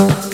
us.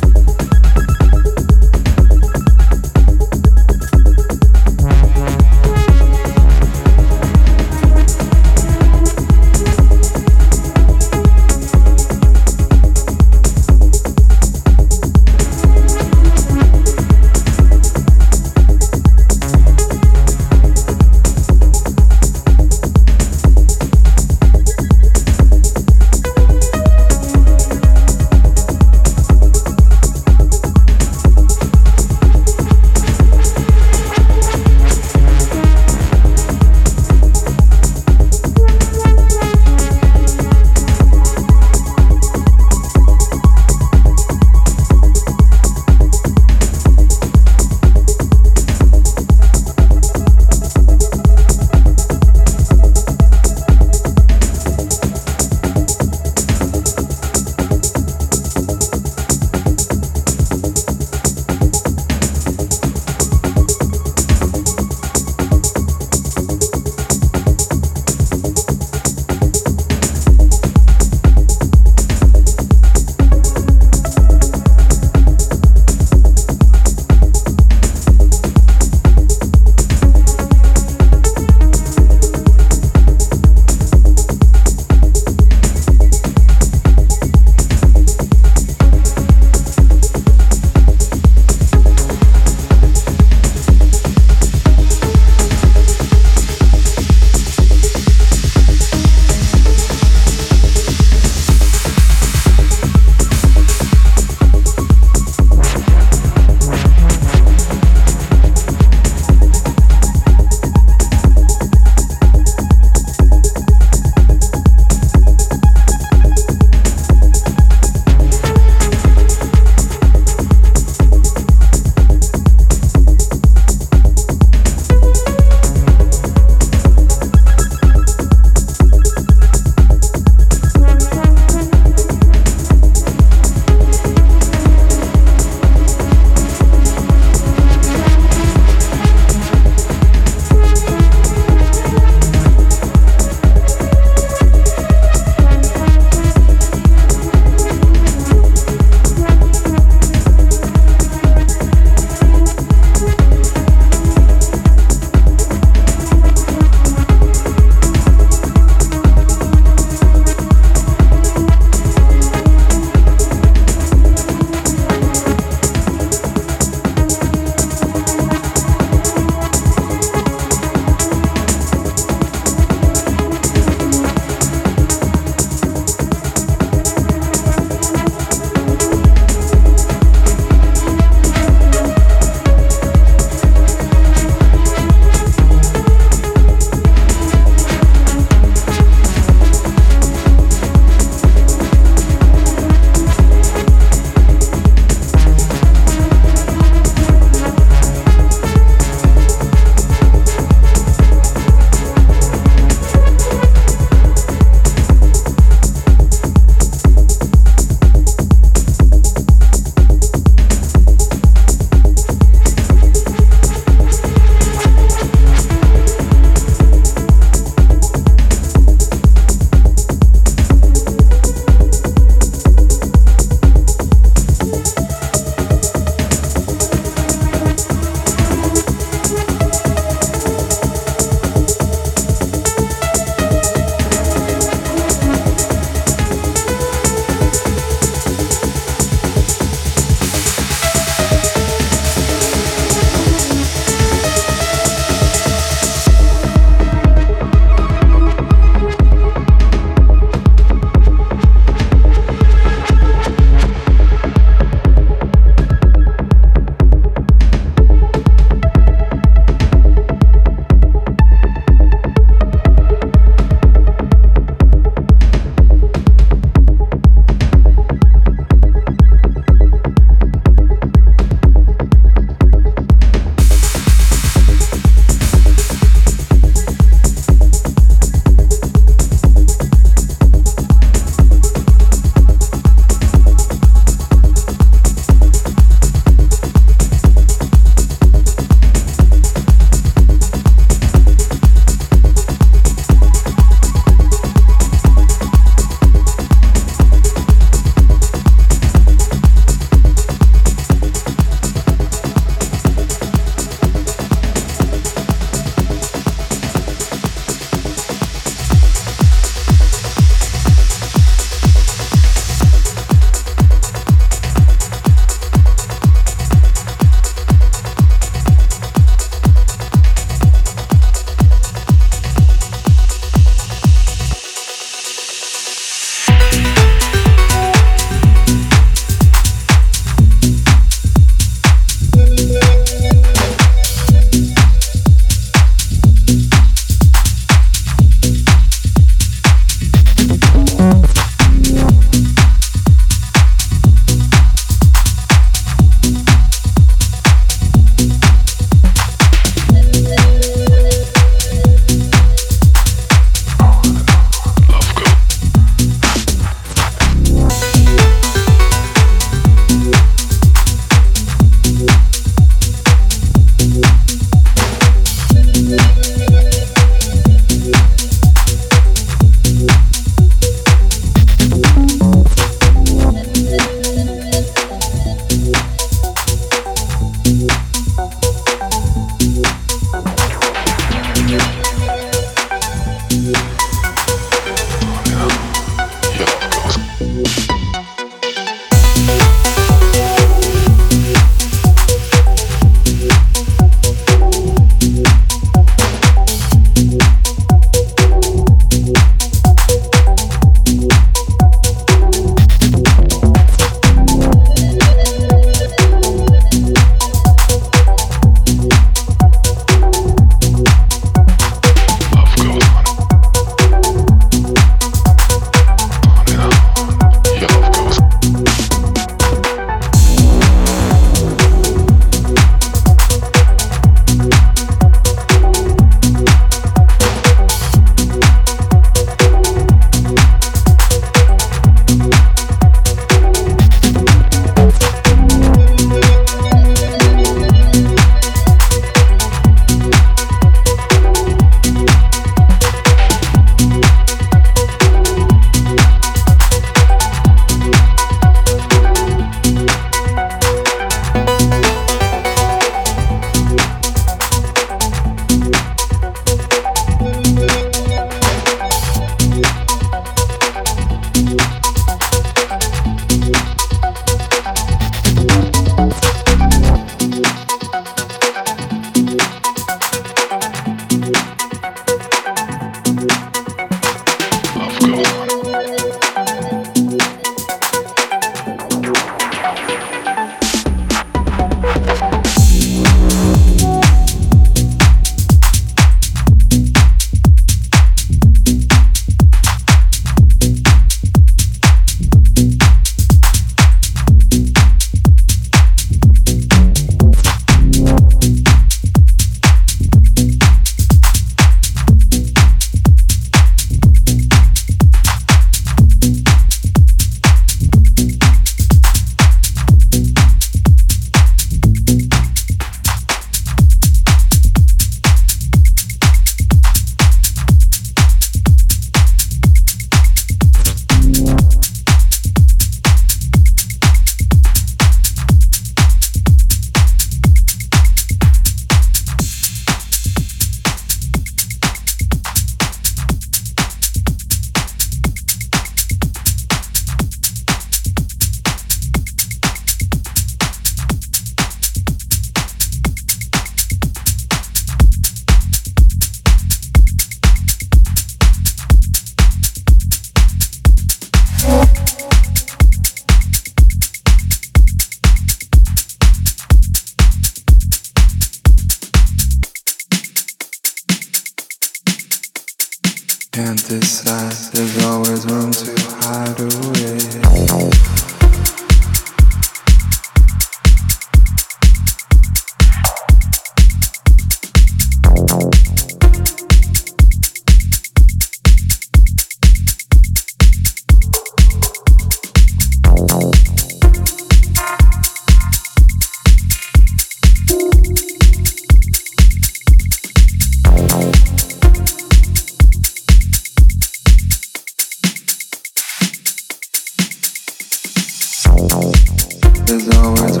I got